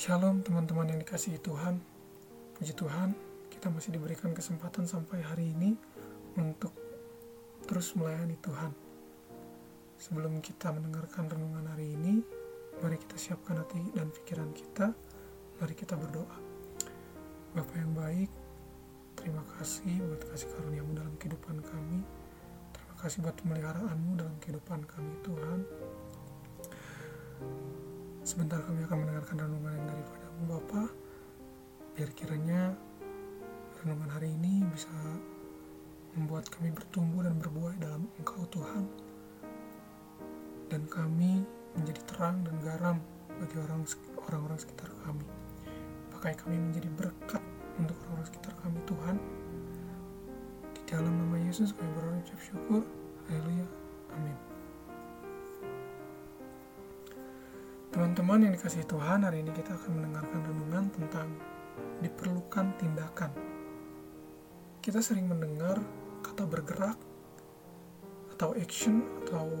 Shalom teman-teman yang dikasihi Tuhan. Puji Tuhan, kita masih diberikan kesempatan sampai hari ini untuk terus melayani Tuhan. Sebelum kita mendengarkan renungan hari ini, mari kita siapkan hati dan pikiran kita. Mari kita berdoa. Bapak yang baik, terima kasih buat kasih karuniamu dalam kehidupan kami. Terima kasih buat pemeliharaanmu dalam kehidupan kami Tuhan. Sebentar kami akan mendengarkan renungan yang daripadamu Bapa. Biar kiranya renungan hari ini bisa membuat kami bertumbuh dan berbuah dalam Engkau Tuhan. Dan kami menjadi terang dan garam bagi orang orang-orang sekitar kami. Pakai kami menjadi berkat untuk orang-orang sekitar kami Tuhan. Di dalam nama Yesus kami berdoa syukur. Haleluya. Amin. Teman-teman yang dikasih Tuhan, hari ini kita akan mendengarkan renungan tentang diperlukan tindakan. Kita sering mendengar kata bergerak atau action atau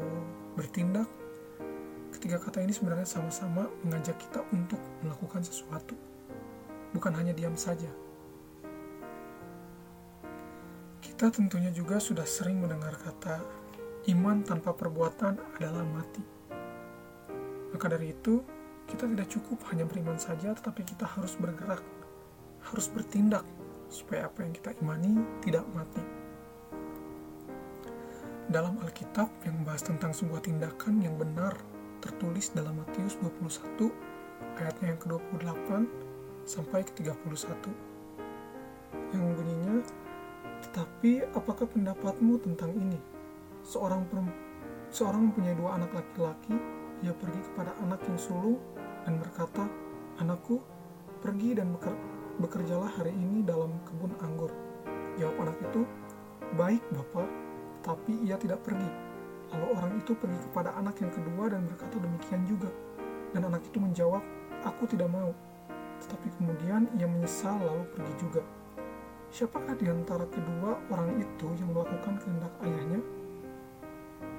bertindak. Ketiga kata ini sebenarnya sama-sama mengajak kita untuk melakukan sesuatu. Bukan hanya diam saja. Kita tentunya juga sudah sering mendengar kata iman tanpa perbuatan adalah mati. Maka dari itu, kita tidak cukup hanya beriman saja, tetapi kita harus bergerak, harus bertindak, supaya apa yang kita imani tidak mati. Dalam Alkitab yang membahas tentang sebuah tindakan yang benar, tertulis dalam Matius 21, ayatnya yang ke-28 sampai ke-31. Yang bunyinya, tetapi apakah pendapatmu tentang ini? Seorang seorang mempunyai dua anak laki-laki, ia pergi kepada anak yang sulung dan berkata, Anakku, pergi dan bekerjalah hari ini dalam kebun anggur. Jawab anak itu, Baik, Bapak, tapi ia tidak pergi. Lalu orang itu pergi kepada anak yang kedua dan berkata demikian juga. Dan anak itu menjawab, Aku tidak mau. Tetapi kemudian ia menyesal lalu pergi juga. Siapakah di antara kedua orang itu yang melakukan kehendak ayahnya?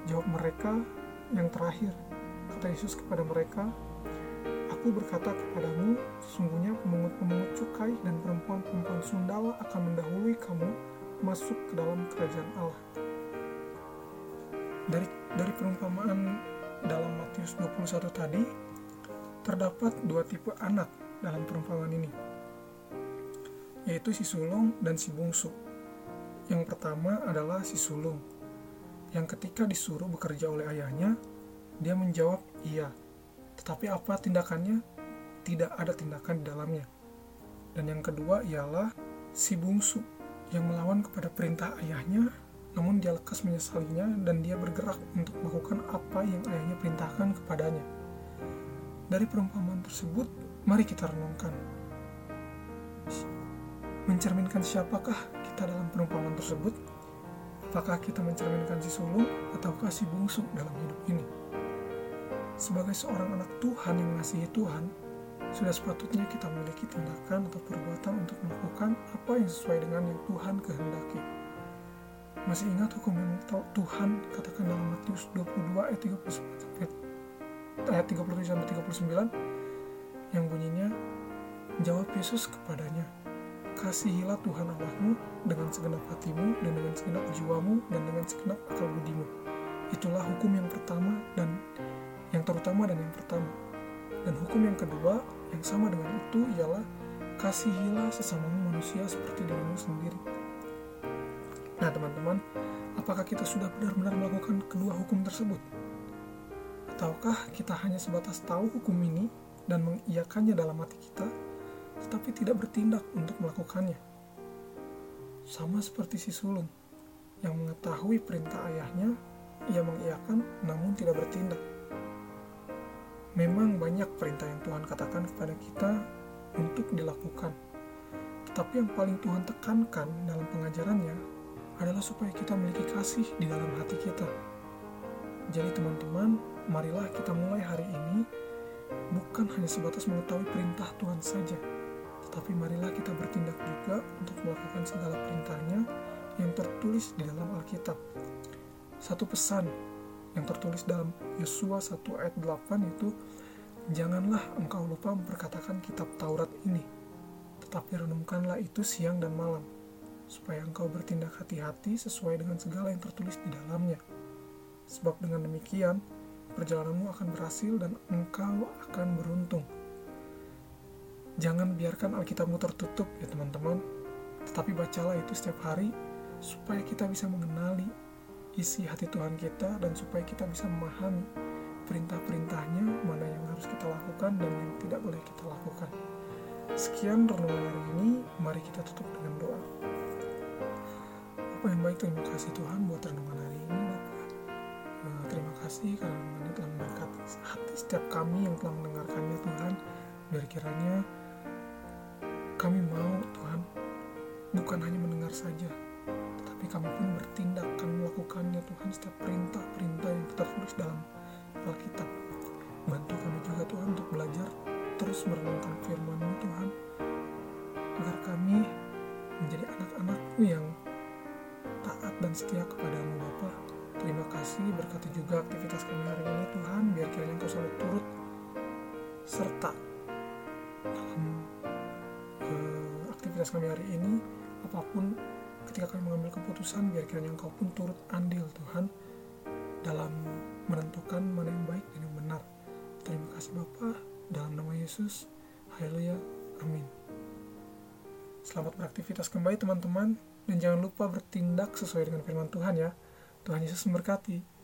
Jawab mereka yang terakhir. Kata Yesus kepada mereka, Aku berkata kepadamu, sesungguhnya pemungut-pemungut cukai dan perempuan-perempuan sundal akan mendahului kamu masuk ke dalam kerajaan Allah. Dari dari perumpamaan dalam Matius 21 tadi, terdapat dua tipe anak dalam perumpamaan ini, yaitu si sulung dan si bungsu. Yang pertama adalah si sulung, yang ketika disuruh bekerja oleh ayahnya, dia menjawab iya, tetapi apa tindakannya? Tidak ada tindakan di dalamnya. Dan yang kedua ialah si bungsu yang melawan kepada perintah ayahnya, namun dia lekas menyesalinya dan dia bergerak untuk melakukan apa yang ayahnya perintahkan kepadanya. Dari perumpamaan tersebut, mari kita renungkan. Mencerminkan siapakah kita dalam perumpamaan tersebut? Apakah kita mencerminkan si sulung ataukah si bungsu dalam hidup ini? Sebagai seorang anak Tuhan yang mengasihi Tuhan, sudah sepatutnya kita memiliki tindakan atau perbuatan untuk melakukan apa yang sesuai dengan yang Tuhan kehendaki. Masih ingat hukum yang Tuhan katakan dalam Matius 22 ayat 39 sampai ayat 37 sampai 39 yang bunyinya jawab Yesus kepadanya kasihilah Tuhan Allahmu dengan segenap hatimu dan dengan segenap jiwamu dan dengan segenap akal budimu itulah hukum yang pertama dan yang terutama dan yang pertama dan hukum yang kedua yang sama dengan itu ialah kasihilah sesamamu manusia seperti dirimu sendiri nah teman-teman apakah kita sudah benar-benar melakukan kedua hukum tersebut Ataukah kita hanya sebatas tahu hukum ini dan mengiyakannya dalam hati kita, tetapi tidak bertindak untuk melakukannya? Sama seperti si sulung yang mengetahui perintah ayahnya, ia mengiyakan namun tidak bertindak. Memang banyak perintah yang Tuhan katakan kepada kita untuk dilakukan. Tetapi yang paling Tuhan tekankan dalam pengajarannya adalah supaya kita memiliki kasih di dalam hati kita. Jadi teman-teman, marilah kita mulai hari ini bukan hanya sebatas mengetahui perintah Tuhan saja, tetapi marilah kita bertindak juga untuk melakukan segala perintahnya yang tertulis di dalam Alkitab. Satu pesan yang tertulis dalam Yosua 1 ayat 8 itu Janganlah engkau lupa memperkatakan kitab Taurat ini, tetapi renungkanlah itu siang dan malam, supaya engkau bertindak hati-hati sesuai dengan segala yang tertulis di dalamnya. Sebab dengan demikian, perjalananmu akan berhasil dan engkau akan beruntung. Jangan biarkan Alkitabmu tertutup ya teman-teman, tetapi bacalah itu setiap hari supaya kita bisa mengenali isi hati Tuhan kita dan supaya kita bisa memahami perintah-perintahnya mana yang harus kita lakukan dan yang tidak boleh kita lakukan. Sekian renungan hari ini, mari kita tutup dengan doa. Apa yang baik, terima kasih Tuhan buat renungan hari ini. Eh, terima kasih karena renungan ini telah memberkati hati setiap kami yang telah mendengarkannya Tuhan. Biar kiranya kami mau Tuhan bukan hanya mendengar saja, tetapi kami pun bertindak akan melakukannya Tuhan setiap perintah-perintah yang tertulis dalam Alkitab. Bantu kami juga Tuhan untuk belajar terus merenungkan firman-Mu Tuhan, agar kami menjadi anak-anak-Mu yang taat dan setia kepadamu Bapa. Terima kasih, berkati juga aktivitas kami hari ini Tuhan, biar kiranya Engkau selalu turut serta dalam uh, aktivitas kami hari ini, apa pun ketika kami mengambil keputusan, biar kiranya Engkau pun turut andil Tuhan dalam menentukan mana yang baik dan yang benar. Terima kasih Bapa, dalam nama Yesus. Haleluya. Amin. Selamat beraktivitas kembali teman-teman dan jangan lupa bertindak sesuai dengan firman Tuhan ya. Tuhan Yesus memberkati.